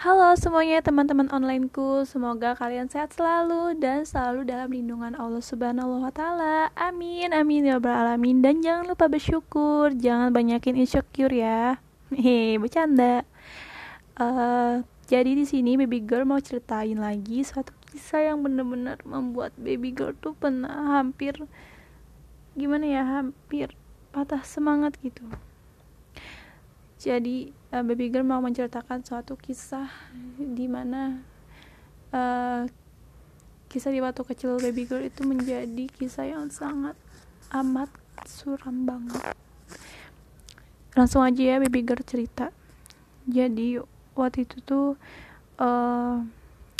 Halo semuanya teman-teman onlineku, semoga kalian sehat selalu dan selalu dalam lindungan Allah Subhanahu wa taala. Amin amin ya rabbal alamin dan jangan lupa bersyukur, jangan banyakin insecure ya. Hehe, bercanda. Uh, jadi di sini baby girl mau ceritain lagi suatu kisah yang bener-bener membuat baby girl tuh pernah hampir gimana ya, hampir patah semangat gitu jadi uh, baby girl mau menceritakan suatu kisah di mana uh, kisah di waktu kecil baby girl itu menjadi kisah yang sangat amat suram banget. Langsung aja ya baby girl cerita. Jadi waktu itu tuh uh,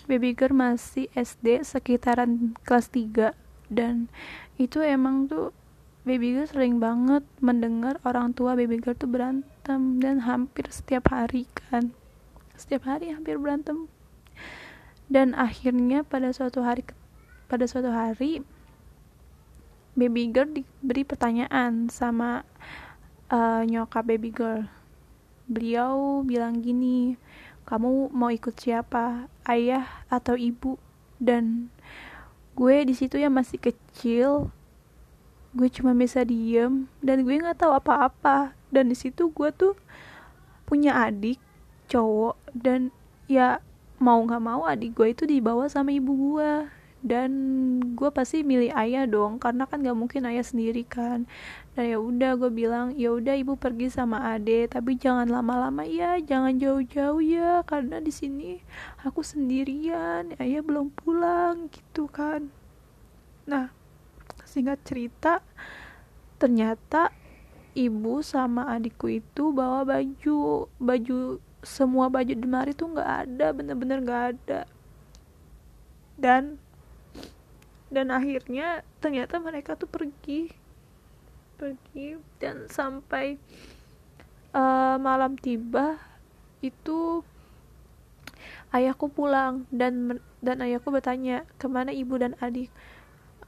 baby girl masih SD sekitaran kelas 3 dan itu emang tuh baby girl sering banget mendengar orang tua baby girl tuh berantem dan hampir setiap hari kan. Setiap hari hampir berantem. Dan akhirnya pada suatu hari pada suatu hari baby girl diberi pertanyaan sama uh, nyokap baby girl. Beliau bilang gini kamu mau ikut siapa? Ayah atau ibu? Dan gue di situ ya masih kecil gue cuma bisa diem dan gue nggak tahu apa-apa dan di situ gue tuh punya adik cowok dan ya mau nggak mau adik gue itu dibawa sama ibu gue dan gue pasti milih ayah dong karena kan gak mungkin ayah sendiri kan. Dan ya udah gue bilang ya udah ibu pergi sama ade tapi jangan lama-lama ya jangan jauh-jauh ya karena di sini aku sendirian ayah belum pulang gitu kan. Nah singkat cerita ternyata ibu sama adikku itu bawa baju baju semua baju di lemari tuh nggak ada bener-bener nggak ada. Dan dan akhirnya ternyata mereka tuh pergi pergi dan sampai uh, malam tiba itu ayahku pulang dan dan ayahku bertanya ke mana ibu dan adik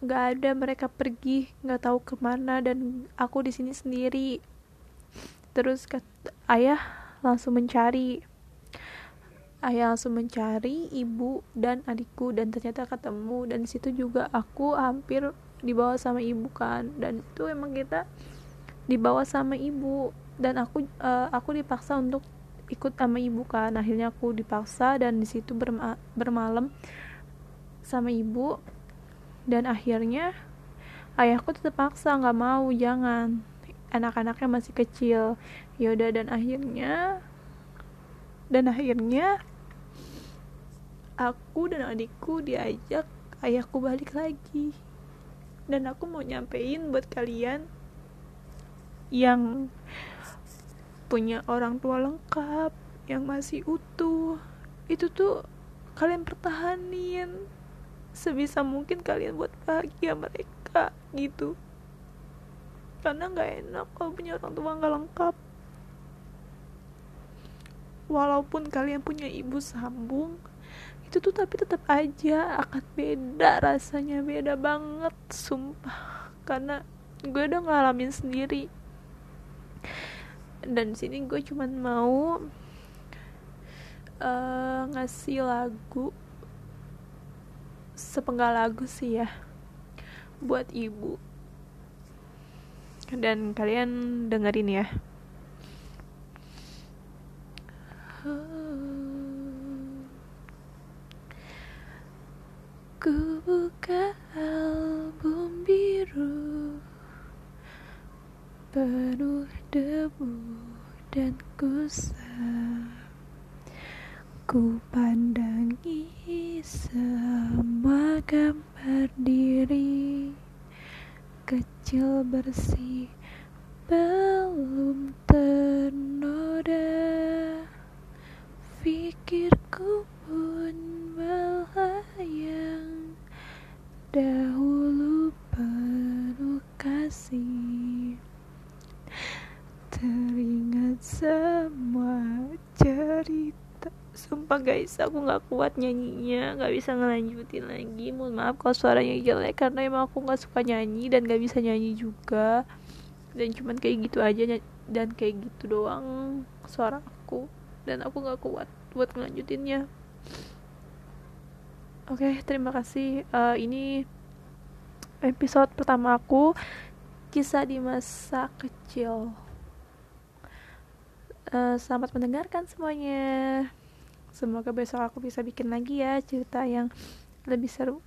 nggak ada mereka pergi nggak tahu ke mana dan aku di sini sendiri. Terus kata, ayah langsung mencari. Ayah langsung mencari ibu dan adikku dan ternyata ketemu. Dan situ juga aku hampir dibawa sama ibu kan. Dan itu emang kita dibawa sama ibu. Dan aku uh, aku dipaksa untuk ikut sama ibu kan. Akhirnya aku dipaksa dan di situ berma bermalam sama ibu dan akhirnya ayahku tetap paksa nggak mau jangan. Anak-anaknya masih kecil. Yaudah dan akhirnya dan akhirnya aku dan adikku diajak ayahku balik lagi. Dan aku mau nyampein buat kalian yang punya orang tua lengkap yang masih utuh. Itu tuh kalian pertahanin sebisa mungkin kalian buat bahagia mereka gitu. Karena nggak enak kalau punya orang tua nggak lengkap. Walaupun kalian punya ibu sambung itu tuh tapi tetap aja akan beda rasanya beda banget sumpah. Karena gue udah ngalamin sendiri. Dan sini gue cuman mau uh, ngasih lagu sepenggal lagu sih ya buat ibu. Dan kalian dengerin ya. Ku buka album biru Penuh debu dan kusam Ku pandangi semua gambar diri Kecil bersih belum ternoda. Pikirku pun melayang Dahulu penuh kasih. Teringat semua cerita sumpah guys aku nggak kuat nyanyinya nggak bisa ngelanjutin lagi. Mohon maaf kalau suaranya jelek karena emang aku nggak suka nyanyi dan nggak bisa nyanyi juga. Dan cuman kayak gitu aja dan kayak gitu doang suara aku. Dan aku nggak kuat buat ngelanjutinnya. Oke okay, terima kasih. Uh, ini episode pertama aku kisah di masa kecil. Uh, selamat mendengarkan semuanya. Semoga besok aku bisa bikin lagi ya cerita yang lebih seru.